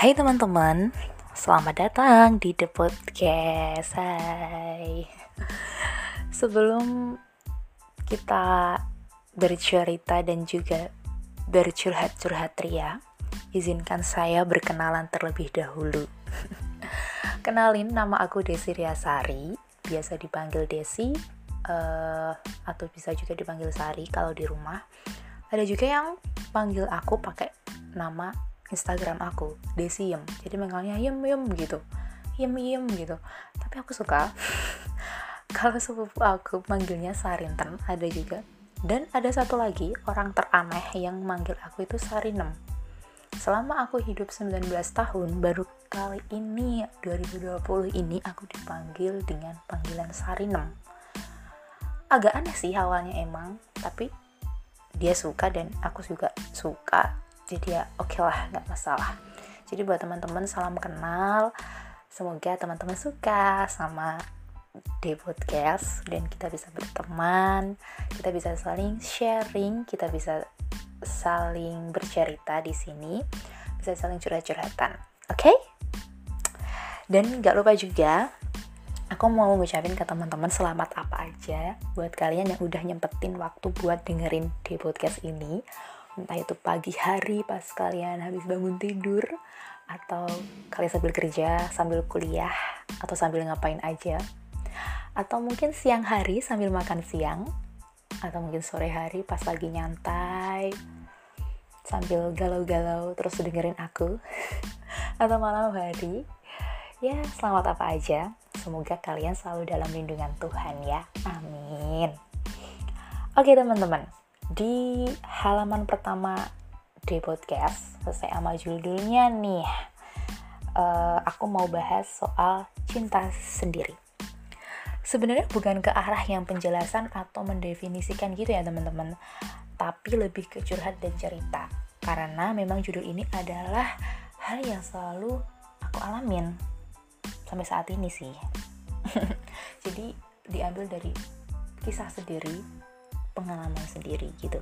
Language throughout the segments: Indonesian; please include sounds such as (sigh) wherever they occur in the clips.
Hai teman-teman, selamat datang di The Podcast. Hai. Sebelum kita bercerita dan juga bercurhat-curhat ria Izinkan saya berkenalan terlebih dahulu. (laughs) Kenalin, nama aku Desi Riasari Biasa dipanggil Desi uh, Atau bisa juga dipanggil Sari kalau di rumah. Ada juga yang panggil aku pakai nama Instagram aku Desi Yem. Jadi manggilnya Yem Yem gitu. Yem Yem gitu. Tapi aku suka. (laughs) Kalau sepupu aku manggilnya Sarinten ada juga. Dan ada satu lagi orang teraneh yang manggil aku itu Sarinem. Selama aku hidup 19 tahun baru kali ini 2020 ini aku dipanggil dengan panggilan Sarinem. Agak aneh sih awalnya emang tapi dia suka dan aku juga suka jadi ya oke okay lah nggak masalah. Jadi buat teman-teman salam kenal. Semoga teman-teman suka sama di podcast dan kita bisa berteman kita bisa saling sharing kita bisa saling bercerita di sini bisa saling curhat-curhatan oke? Okay? dan nggak lupa juga aku mau ngucapin ke teman-teman selamat apa aja buat kalian yang udah nyempetin waktu buat dengerin di podcast ini entah itu pagi hari pas kalian habis bangun tidur atau kalian sambil kerja, sambil kuliah, atau sambil ngapain aja. Atau mungkin siang hari sambil makan siang atau mungkin sore hari pas lagi nyantai sambil galau-galau terus dengerin aku (laughs) atau malam hari. Ya selamat apa aja. Semoga kalian selalu dalam lindungan Tuhan ya. Amin. Oke teman-teman di halaman pertama di podcast selesai sama judulnya nih uh, aku mau bahas soal cinta sendiri. Sebenarnya bukan ke arah yang penjelasan atau mendefinisikan gitu ya teman-teman. Tapi lebih ke curhat dan cerita. Karena memang judul ini adalah hal yang selalu aku alamin sampai saat ini sih. (laughs) Jadi diambil dari kisah sendiri pengalaman sendiri gitu.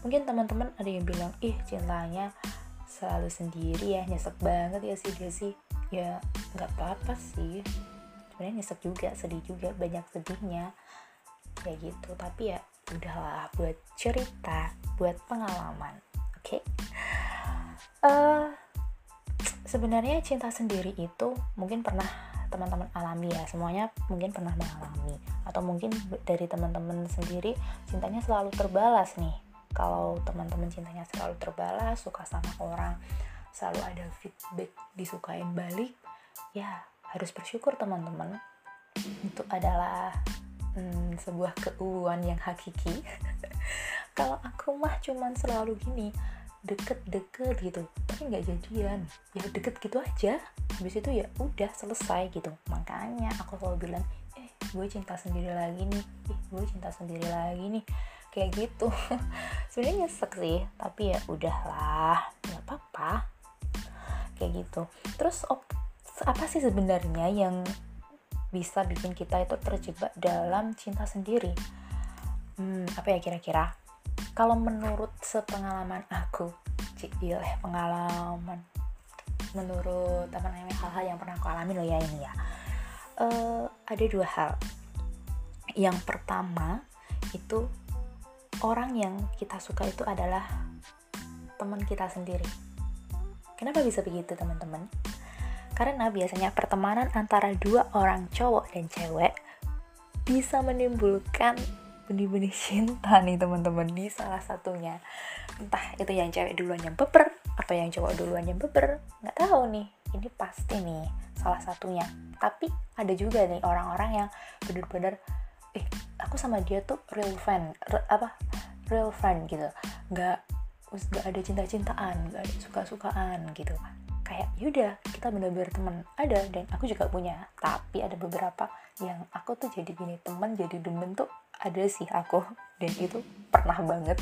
Mungkin teman-teman ada yang bilang ih cintanya selalu sendiri ya nyesek banget ya sih dia sih. Ya nggak apa-apa sih. Sebenarnya nyesek juga sedih juga banyak sedihnya. Kayak gitu tapi ya udahlah buat cerita buat pengalaman oke? Okay? uh, eh, sebenarnya cinta sendiri itu mungkin pernah teman-teman alami ya. Semuanya mungkin pernah mengalami. Atau mungkin dari teman-teman sendiri cintanya selalu terbalas nih. Kalau teman-teman cintanya selalu terbalas suka sama orang selalu ada feedback disukain balik ya harus bersyukur teman-teman. Itu adalah hmm, sebuah keuuan yang hakiki. (laughs) Kalau aku mah cuman selalu gini deket-deket gitu. Tapi nggak jadian. Ya deket gitu aja. Habis itu ya udah selesai gitu. Makanya aku selalu bilang eh gue cinta sendiri lagi nih. Eh gue cinta sendiri lagi nih. Kayak gitu. (laughs) Sebenarnya nyesek sih tapi ya udahlah. Nggak apa-apa. Kayak gitu. Terus op, apa sih sebenarnya yang bisa bikin kita itu terjebak dalam cinta sendiri? Hmm, apa ya kira-kira kalau menurut sepengalaman aku cil pengalaman menurut namanya hal-hal yang pernah aku alami loh ya ini ya. Uh, ada dua hal. Yang pertama itu orang yang kita suka itu adalah teman kita sendiri. Kenapa bisa begitu teman-teman? Karena biasanya pertemanan antara dua orang cowok dan cewek bisa menimbulkan benih-benih cinta nih teman-teman di salah satunya. Entah itu yang cewek duluan yang beber atau yang cowok duluan yang beber nggak tahu nih. Ini pasti nih salah satunya. Tapi ada juga nih orang-orang yang bener-bener eh aku sama dia tuh real friend re, apa real friend gitu. Nggak nggak ada cinta-cintaan nggak ada suka-sukaan gitu. Kayak yaudah kita bener-bener temen ada dan aku juga punya. Tapi ada beberapa yang aku tuh jadi gini temen jadi demen tuh ada sih aku dan itu pernah banget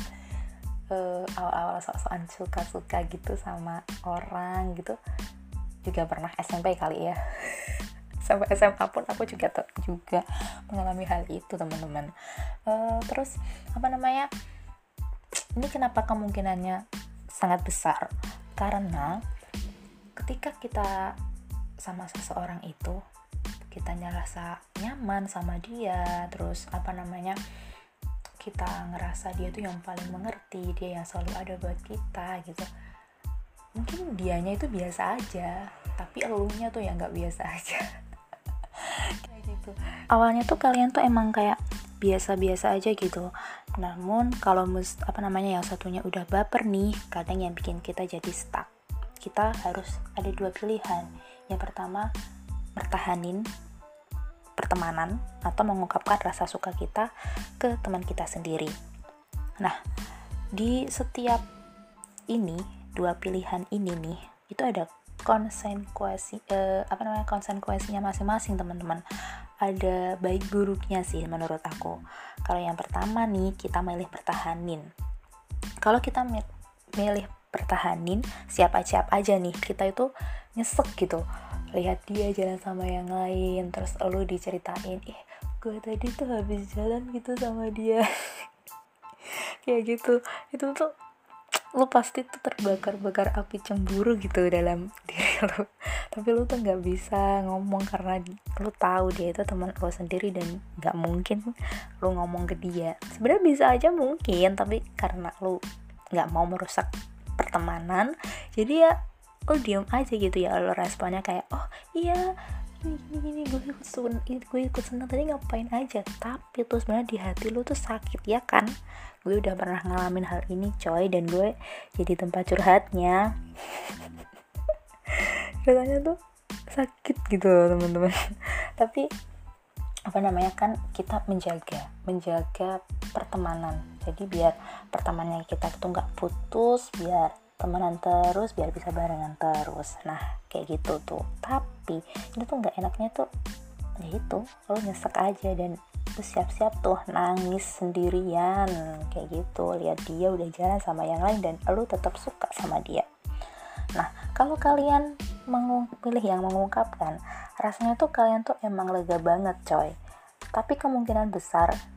uh, awal-awal sok-sokan suka-suka gitu sama orang gitu juga pernah SMP kali ya. (laughs) Sampai SMA pun aku juga tuh juga mengalami hal itu teman-teman. Uh, terus apa namanya ini kenapa kemungkinannya sangat besar? Karena ketika kita sama seseorang itu kita ngerasa nyaman sama dia terus apa namanya kita ngerasa dia tuh yang paling mengerti dia yang selalu ada buat kita gitu. Mungkin dianya itu biasa aja tapi elunya tuh yang nggak biasa (laughs) aja. Kayak gitu. Awalnya tuh kalian tuh emang kayak biasa-biasa aja gitu. Namun kalau mus apa namanya yang satunya udah baper nih kadang yang bikin kita jadi stuck. Kita harus ada dua pilihan. Yang pertama bertahanin pertemanan atau mengungkapkan rasa suka kita ke teman kita sendiri. Nah, di setiap ini dua pilihan ini nih itu ada konsekuensi eh, apa namanya konsekuensinya masing-masing teman-teman. Ada baik buruknya sih menurut aku. Kalau yang pertama nih kita milih pertahanin. Kalau kita milih pertahanin siapa siap aja nih kita itu nyesek gitu lihat dia jalan sama yang lain terus lo diceritain ih gue tadi tuh habis jalan gitu sama dia. (laughs) Kayak gitu. Itu tuh lo pasti tuh terbakar-bakar api cemburu gitu dalam (laughs) diri lo tapi lo tuh nggak bisa ngomong karena lo tahu dia itu teman lo sendiri dan nggak mungkin lo ngomong ke dia. Sebenarnya bisa aja mungkin tapi karena lo nggak mau merusak pertemanan jadi ya lo diem aja gitu ya lo responnya kayak oh iya gini gini gue ikut seneng gue ikut seneng tadi ngapain aja? Tapi tuh sebenarnya di hati lo tuh sakit ya kan? Gue udah pernah ngalamin hal ini coy dan gue jadi tempat curhatnya. (laughs) Rasanya tuh sakit gitu teman-teman. (laughs) Tapi apa namanya kan kita menjaga menjaga pertemanan. Jadi biar pertemanan kita tuh nggak putus biar temenan terus biar bisa barengan terus. Nah kayak gitu tuh. Tapi itu tuh nggak enaknya tuh ya itu lo nyesek aja dan terus siap-siap tuh nangis sendirian. Kayak gitu lihat dia udah jalan sama yang lain dan lo tetap suka sama dia. Nah kalau kalian pilih yang mengungkapkan rasanya tuh kalian tuh emang lega banget coy. Tapi kemungkinan besar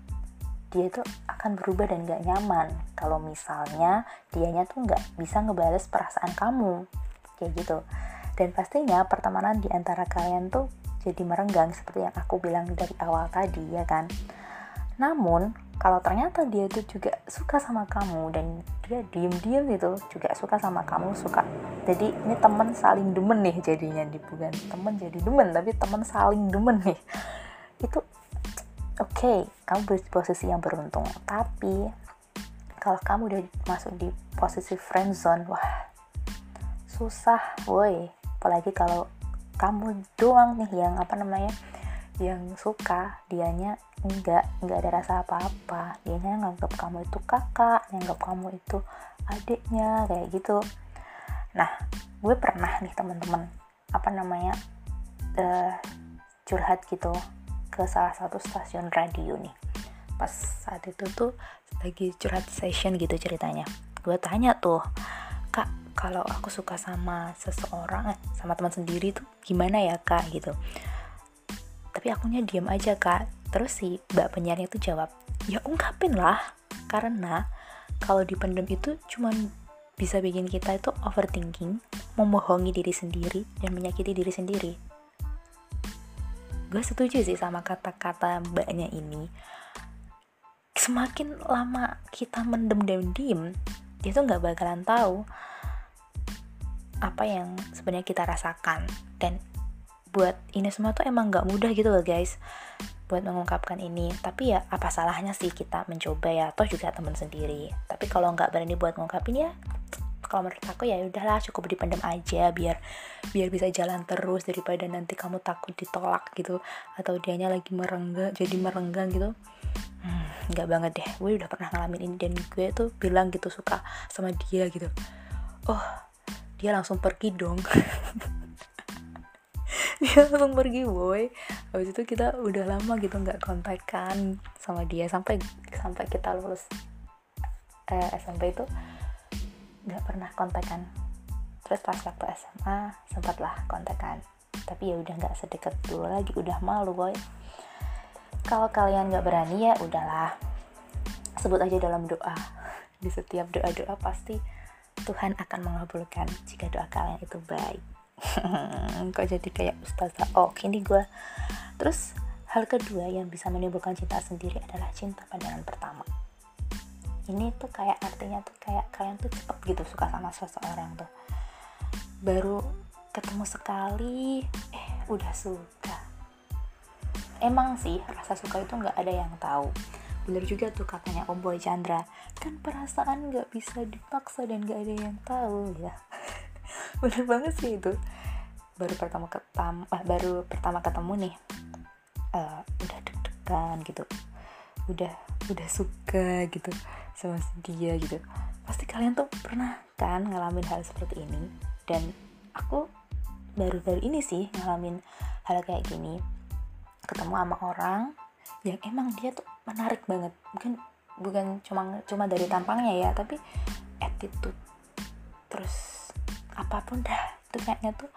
dia itu akan berubah dan gak nyaman. Kalau misalnya dianya tuh gak bisa ngebales perasaan kamu. Kayak gitu. Dan pastinya pertemanan di antara kalian tuh jadi merenggang seperti yang aku bilang dari awal tadi ya kan? Namun kalau ternyata dia tuh juga suka sama kamu dan dia diem-diem gitu juga suka sama kamu suka. Jadi ini temen saling demen nih jadinya di bukan temen jadi demen tapi temen saling demen nih. Itu oke okay, kamu di posisi yang beruntung. Tapi kalau kamu udah masuk di posisi friend zone wah susah woi. Apalagi kalau kamu doang nih yang apa namanya yang suka dianya enggak enggak ada rasa apa-apa. Dianya nganggap kamu itu kakak nganggap kamu itu adiknya kayak gitu. Nah gue pernah nih teman-teman apa namanya uh, curhat gitu ke salah satu stasiun radio nih. Pas saat itu tuh lagi curhat session gitu ceritanya. Gue tanya tuh kak kalau aku suka sama seseorang eh, sama teman sendiri tuh gimana ya kak? Gitu. Tapi akunya diam aja kak. Terus si mbak penyiarnya tuh jawab ya ungkapin lah karena kalau dipendam itu cuman bisa bikin kita itu overthinking membohongi diri sendiri dan menyakiti diri sendiri gue setuju sih sama kata-kata mbaknya ini. Semakin lama kita mendem dan diem dia tuh nggak bakalan tahu apa yang sebenarnya kita rasakan. Dan buat ini semua tuh emang nggak mudah gitu loh guys buat mengungkapkan ini. Tapi ya apa salahnya sih kita mencoba ya? Atau juga teman sendiri. Tapi kalau nggak berani buat ngungkapin ya kalau menurut aku ya udahlah cukup dipendam aja biar biar bisa jalan terus daripada nanti kamu takut ditolak gitu atau dianya lagi merenggang jadi merenggang gitu. Hmm, nggak hmm, banget deh. Gue udah pernah ngalamin ini dan gue tuh bilang gitu suka sama dia gitu. Oh dia langsung pergi dong. (laughs) Dia langsung pergi boy. Habis itu kita udah lama gitu nggak kontakkan sama dia. Sampai sampai kita lulus eh, SMP itu nggak pernah kontekan. Terus pas waktu SMA sempatlah kontekan. Tapi ya udah nggak sedekat dulu lagi udah malu boy. Kalau kalian nggak berani ya udahlah. Sebut aja dalam doa. (laughs) Di setiap doa-doa pasti Tuhan akan mengabulkan jika doa kalian itu baik. (laughs) Kok jadi kayak ustazah oh ini gue terus hal kedua yang bisa menimbulkan cinta sendiri adalah cinta pandangan pertama ini tuh kayak artinya tuh kayak kalian tuh cepet gitu suka sama seseorang tuh. Baru ketemu sekali eh udah suka. Emang sih rasa suka itu nggak ada yang tahu. Bener juga tuh katanya Om Boy Chandra. Kan perasaan nggak bisa dipaksa dan nggak ada yang tahu ya. (laughs) Bener banget sih itu. Baru pertama ketemu eh, baru pertama ketemu nih uh, udah deg-degan gitu. Udah udah suka gitu sama dia gitu. Pasti kalian tuh pernah kan ngalamin hal seperti ini? Dan aku baru-baru ini sih ngalamin hal kayak gini. Ketemu sama orang yang emang dia tuh menarik banget. Mungkin bukan cuma cuma dari tampangnya ya tapi attitude terus apa pun dah itu kayaknya tuh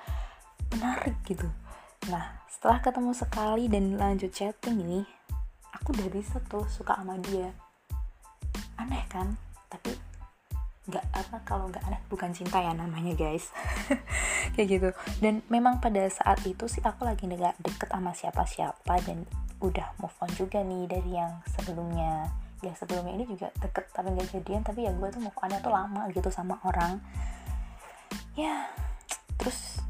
menarik gitu. Nah setelah ketemu sekali dan lanjut chatting ini aku udah bisa tuh suka sama dia aneh kan? Tapi nggak apa kalau nggak aneh bukan cinta ya namanya guys. (laughs) Kayak gitu. Dan memang pada saat itu sih aku lagi nggak deket sama siapa-siapa dan udah move on juga nih dari yang sebelumnya. Yang sebelumnya ini juga deket tapi nggak jadian tapi ya gue tuh move onnya tuh lama gitu sama orang. Ya terus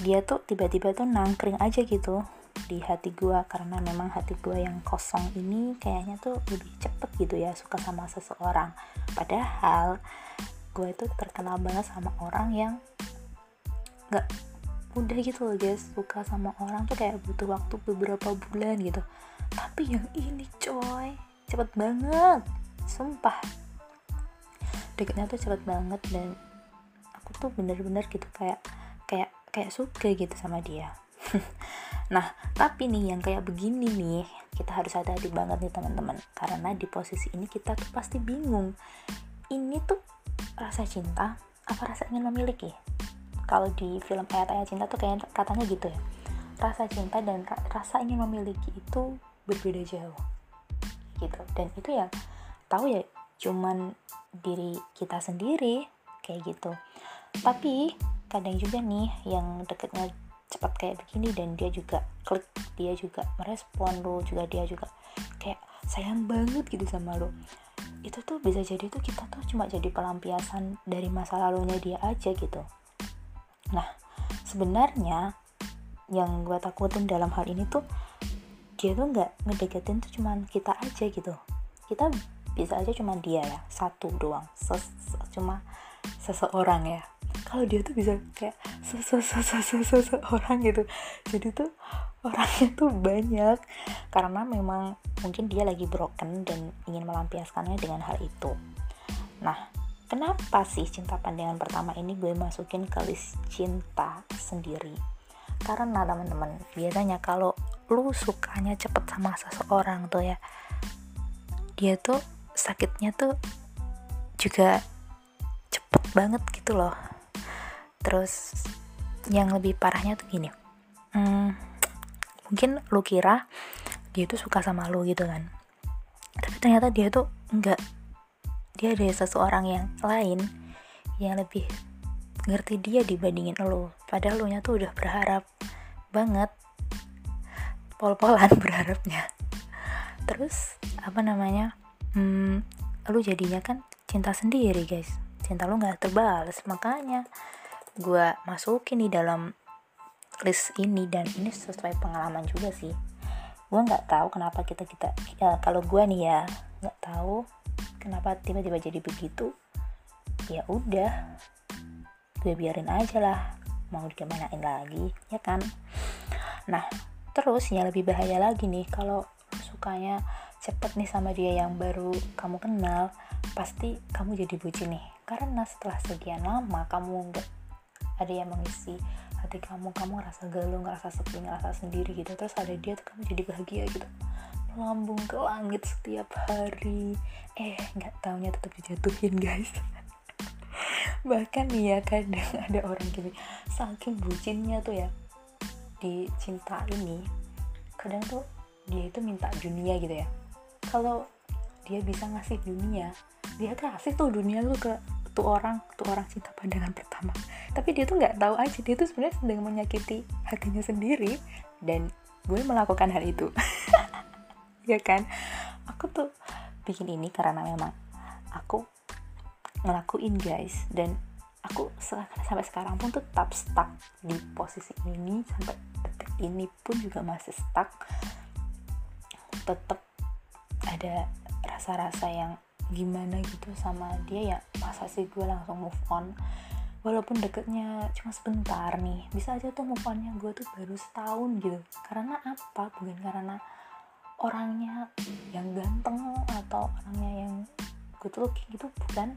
dia tuh tiba-tiba tuh nangkring aja gitu di hati gue karena memang hati gue yang kosong ini kayaknya tuh lebih cepet gitu ya suka sama seseorang. Padahal gue itu terkenal banget sama orang yang nggak mudah gitu loh guys. Suka sama orang tuh kayak butuh waktu beberapa bulan gitu. Tapi yang ini coy cepet banget. Sumpah. Deketnya tuh cepet banget dan aku tuh bener-bener gitu kayak kayak kayak suka gitu sama dia (laughs) nah tapi nih yang kayak begini nih kita harus hati-hati banget nih teman-teman. Karena di posisi ini kita tuh pasti bingung. Ini tuh rasa cinta apa rasa ingin memiliki? Kalau di film ayat-ayat cinta tuh kayak katanya gitu ya. Rasa cinta dan ra rasa ingin memiliki itu berbeda jauh. Gitu. Dan itu ya tahu ya cuman diri kita sendiri kayak gitu. Tapi kadang juga nih yang deketnya cepat kayak begini dan dia juga klik dia juga merespon lo juga dia juga kayak sayang banget gitu sama lo itu tuh bisa jadi tuh kita tuh cuma jadi pelampiasan dari masa lalunya dia aja gitu Nah, sebenarnya yang gue takutin dalam hal ini tuh dia tuh nggak ngedeketin tuh cuman kita aja gitu. Kita bisa aja cuman dia ya, satu doang, Ses cuma seseorang ya. Kalau dia tuh bisa kayak seseorang gitu. Jadi tuh orangnya tuh banyak karena memang mungkin dia lagi broken dan ingin melampiaskannya dengan hal itu. Nah, Kenapa sih cinta pandangan pertama ini gue masukin ke list cinta sendiri? Karena teman-teman, biasanya kalau lu sukanya cepet sama seseorang tuh ya, dia tuh sakitnya tuh juga cepet banget gitu loh. Terus yang lebih parahnya tuh gini, hmm, mungkin lu kira dia tuh suka sama lu gitu kan, tapi ternyata dia tuh enggak dia ada seseorang yang lain yang lebih ngerti dia dibandingin lo padahal lo nya tuh udah berharap banget. Pol-polan (laughs) berharapnya. Terus apa namanya? Hmm, lu jadinya kan cinta sendiri guys. Cinta lu nggak terbalas makanya gue masukin di dalam list ini dan ini sesuai pengalaman juga sih. Gue nggak tahu kenapa kita kita ya, kalau gue nih ya nggak tahu kenapa tiba-tiba jadi begitu. Ya udah gue biarin aja lah mau digimanain lagi ya kan? Nah terus yang lebih bahaya lagi nih kalau sukanya cepet nih sama dia yang baru kamu kenal pasti kamu jadi bucin nih. Karena setelah sekian lama kamu nggak ada yang mengisi hati kamu kamu ngerasa galau ngerasa sepi ngerasa sendiri gitu. Terus ada dia tuh kamu jadi bahagia gitu. Melambung ke langit setiap hari. Eh nggak taunya tetap dijatuhin guys. (laughs) Bahkan nih ya kadang ada orang gini saking bucinnya tuh ya di cinta ini kadang tuh dia itu minta dunia gitu ya. Kalau dia bisa ngasih dunia dia kasih tuh dunia tuh ke tuh orang tuh orang cinta pandangan pertama. Tapi dia tuh nggak tahu aja dia tuh sebenarnya sedang menyakiti hatinya sendiri dan gue melakukan hal itu. (laughs) Ya kan? Aku tuh bikin ini karena memang aku ngelakuin guys. Dan aku sampai sekarang pun tetap stuck di posisi ini sampai detik ini pun juga masih stuck. Tetap ada rasa-rasa yang gimana gitu sama dia ya masa sih gue langsung move on. Walaupun deketnya cuma sebentar nih bisa aja tuh move onnya gue tuh baru setahun gitu. Karena apa? Bukan karena orangnya yang ganteng atau orangnya yang good looking gitu bukan.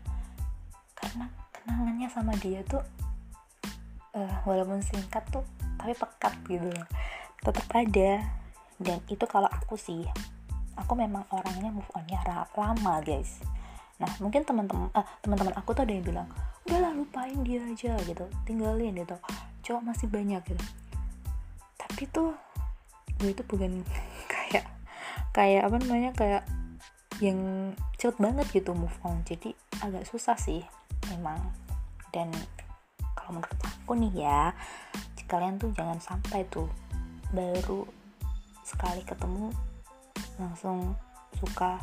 Karena kenangannya sama dia tuh uh, walaupun singkat tuh tapi pekat gitu tetap ada dan itu kalau aku sih aku memang orangnya move onnya lama guys. Nah mungkin teman-teman teman-teman aku tuh ada yang bilang udahlah lupain dia aja gitu tinggalin gitu. Cowok masih banyak gitu. Tapi tuh gue itu bukan (laughs) kayak kayak apa namanya kayak yang cepet banget gitu move on. Jadi agak susah sih memang. Dan kalau menurut aku nih ya kalian tuh jangan sampai tuh baru sekali ketemu langsung suka.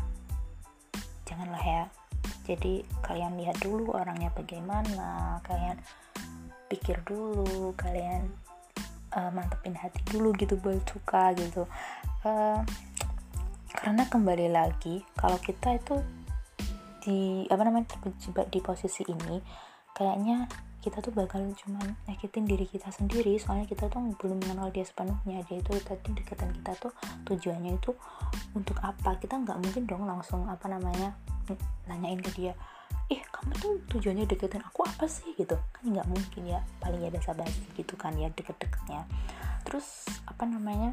Janganlah ya. Jadi kalian lihat dulu orangnya bagaimana kalian pikir dulu kalian uh, mantepin hati dulu gitu buat suka gitu. Uh, karena kembali lagi kalau kita itu di apa namanya terjebak di posisi ini kayaknya kita tuh bakal cuman nyakitin diri kita sendiri soalnya kita tuh belum mengenal dia sepenuhnya. Dia itu tadi deketan kita tuh tujuannya itu untuk apa? Kita nggak mungkin dong langsung apa namanya nanyain ke dia ih kamu tuh tujuannya deketin aku apa sih? Gitu. Kan nggak mungkin ya paling ya basa basi gitu kan ya deket-deketnya. Terus apa namanya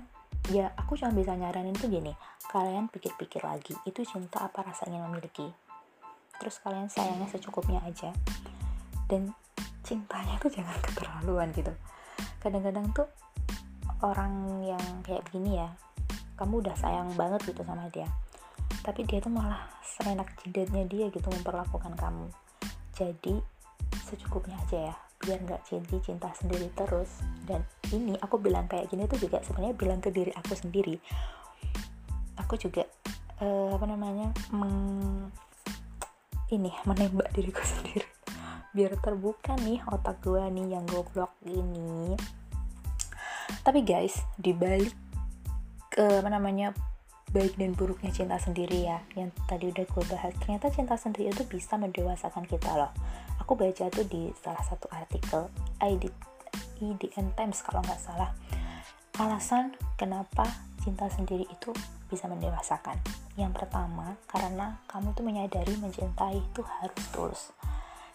ya aku cuma bisa nyaranin tuh gini kalian pikir-pikir lagi itu cinta apa rasanya memiliki? Terus kalian sayangnya secukupnya aja. Dan cintanya tuh jangan keterlaluan gitu. Kadang-kadang tuh orang yang kayak begini ya kamu udah sayang banget gitu sama dia tapi dia tuh malah serenak jidatnya dia gitu memperlakukan kamu. Jadi secukupnya aja ya biar nggak cinti cinta sendiri terus. Dan ini aku bilang kayak gini tuh juga sebenarnya bilang ke diri aku sendiri. Aku juga uh, apa namanya meng ini menembak diriku (laughs) sendiri biar terbuka nih otak gue nih yang goblok ini. Tapi guys dibalik ke apa namanya baik dan buruknya cinta sendiri ya yang tadi udah gue bahas ternyata cinta sendiri itu bisa mendewasakan kita loh. Aku baca tuh di salah satu artikel ID IDN Times kalau nggak salah. Alasan kenapa cinta sendiri itu bisa mendewasakan. Yang pertama karena kamu tuh menyadari mencintai itu harus tulus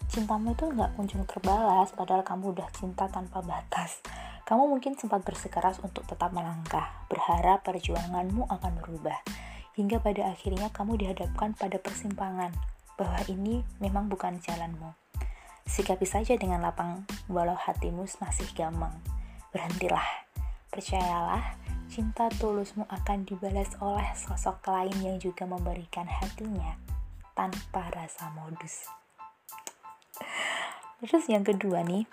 cintamu itu nggak kunjung terbalas padahal kamu udah cinta tanpa batas. Kamu mungkin sempat bersikeras untuk tetap melangkah, berharap perjuanganmu akan berubah. Hingga pada akhirnya kamu dihadapkan pada persimpangan, bahwa ini memang bukan jalanmu. Sikapi saja dengan lapang, walau hatimu masih gamang. Berhentilah, percayalah, cinta tulusmu akan dibalas oleh sosok lain yang juga memberikan hatinya tanpa rasa modus. Terus yang kedua nih,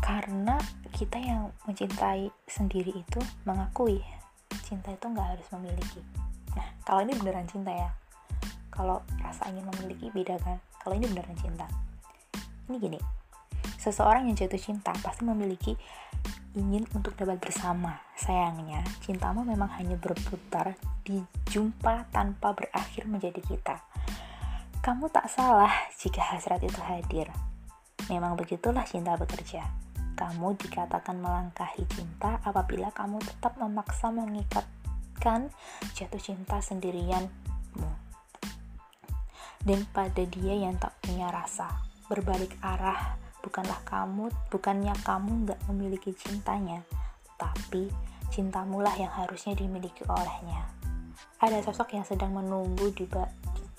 karena kita yang mencintai sendiri itu mengakui cinta itu nggak harus memiliki. Nah, kalau ini beneran cinta ya. Kalau rasa ingin memiliki beda kan. Kalau ini beneran cinta. Ini gini, seseorang yang jatuh cinta pasti memiliki ingin untuk dapat bersama. Sayangnya, cintamu memang hanya berputar di jumpa tanpa berakhir menjadi kita. Kamu tak salah jika hasrat itu hadir. Memang begitulah cinta bekerja. Kamu dikatakan melangkahi cinta apabila kamu tetap memaksa mengikatkan jatuh cinta sendirianmu. Dan pada dia yang tak punya rasa, berbalik arah, bukanlah kamu, bukannya kamu nggak memiliki cintanya, tapi cintamulah yang harusnya dimiliki olehnya. Ada sosok yang sedang menunggu di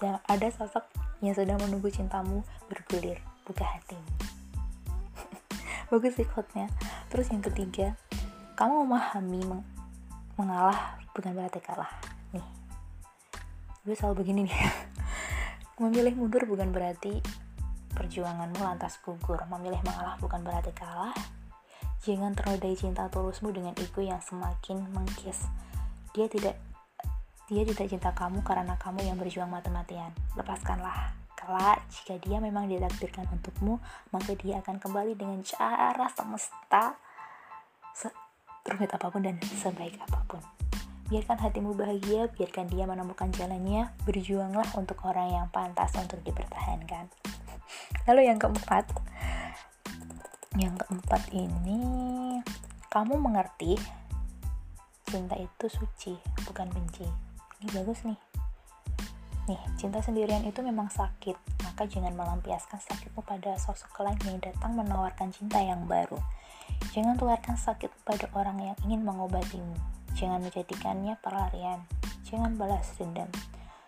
ada sosok yang sedang menunggu cintamu bergulir buka hatimu (laughs) bagus sih quote-nya terus yang ketiga kamu memahami meng mengalah bukan berarti kalah nih gue selalu begini nih (laughs) memilih mundur bukan berarti perjuanganmu lantas gugur. Memilih mengalah bukan berarti kalah. Jangan ternodai cinta tulusmu dengan ego yang semakin mengkis. Dia tidak dia tidak cinta kamu karena kamu yang berjuang mati-matian. Lepaskanlah. Kelak, jika dia memang ditakdirkan untukmu, maka dia akan kembali dengan cara semesta rumit apa pun dan sebaik apa pun. Biarkan hatimu bahagia, biarkan dia menemukan jalannya, berjuanglah untuk orang yang pantas untuk dipertahankan. Lalu yang keempat, yang keempat ini, kamu mengerti cinta itu suci, bukan benci. Ini bagus nih. Nih, cinta sendirian itu memang sakit, maka jangan melampiaskan sakitmu pada sosok lain yang datang menawarkan cinta yang baru. Jangan tularkan sakit pada orang yang ingin mengobatimu. Jangan menjadikannya pelarian. Jangan balas dendam.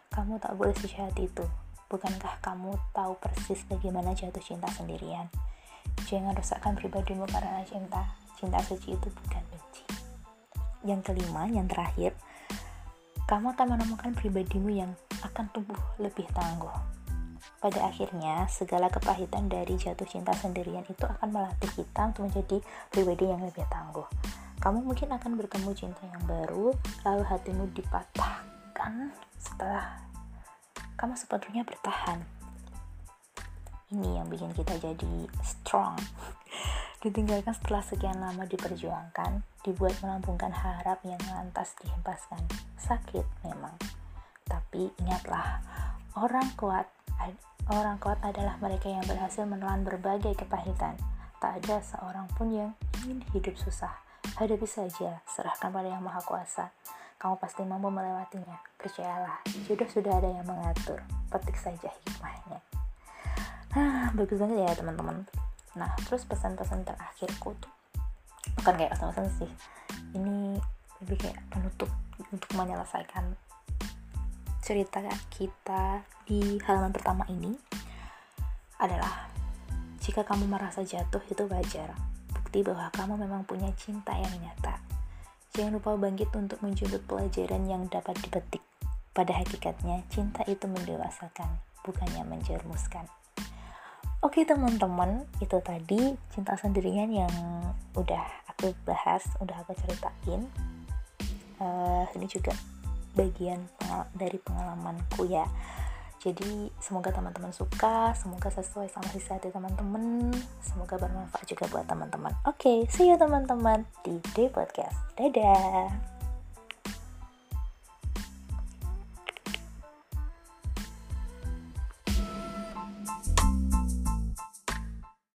Kamu tak boleh sejahat itu. Bukankah kamu tahu persis bagaimana jatuh cinta sendirian? Jangan rusakkan pribadimu karena cinta. Cinta suci itu bukan benci. Yang kelima, yang terakhir, kamu akan menemukan pribadimu yang akan tumbuh lebih tangguh pada akhirnya, segala kepahitan dari jatuh cinta sendirian itu akan melatih kita untuk menjadi pribadi yang lebih tangguh. Kamu mungkin akan bertemu cinta yang baru, lalu hatimu dipatahkan setelah kamu sepenuhnya bertahan. Ini yang bikin kita jadi strong. (laughs) Ditinggalkan setelah sekian lama diperjuangkan, dibuat melambungkan harap yang lantas dihempaskan. Sakit memang. Tapi ingatlah, orang kuat Orang kuat adalah mereka yang berhasil menelan berbagai kepahitan. Tak ada seorang pun yang ingin hidup susah. Hadapi saja, serahkan pada Yang Maha Kuasa. Kamu pasti mampu melewatinya. Percayalah, jodoh sudah ada yang mengatur. Petik saja hikmahnya. Nah, bagus banget ya teman-teman. Nah, terus pesan-pesan terakhirku tuh bukan kayak pesan-pesan sih. Ini lebih kayak penutup untuk menyelesaikan cerita kita di halaman pertama ini adalah jika kamu merasa jatuh itu wajar. Bukti bahwa kamu memang punya cinta yang nyata. Jangan lupa bangkit untuk menjemput pelajaran yang dapat dipetik. Pada hakikatnya, cinta itu mendewasakan, bukannya menjermuskan. Oke teman-teman, itu tadi cinta sendirian yang udah aku bahas, udah aku ceritain. Uh, ini juga bagian dari pengalamanku ya. Jadi semoga teman-teman suka semoga sesuai sama sisi hati teman-teman semoga bermanfaat juga buat teman-teman. Oke see you teman-teman di day podcast. Dadah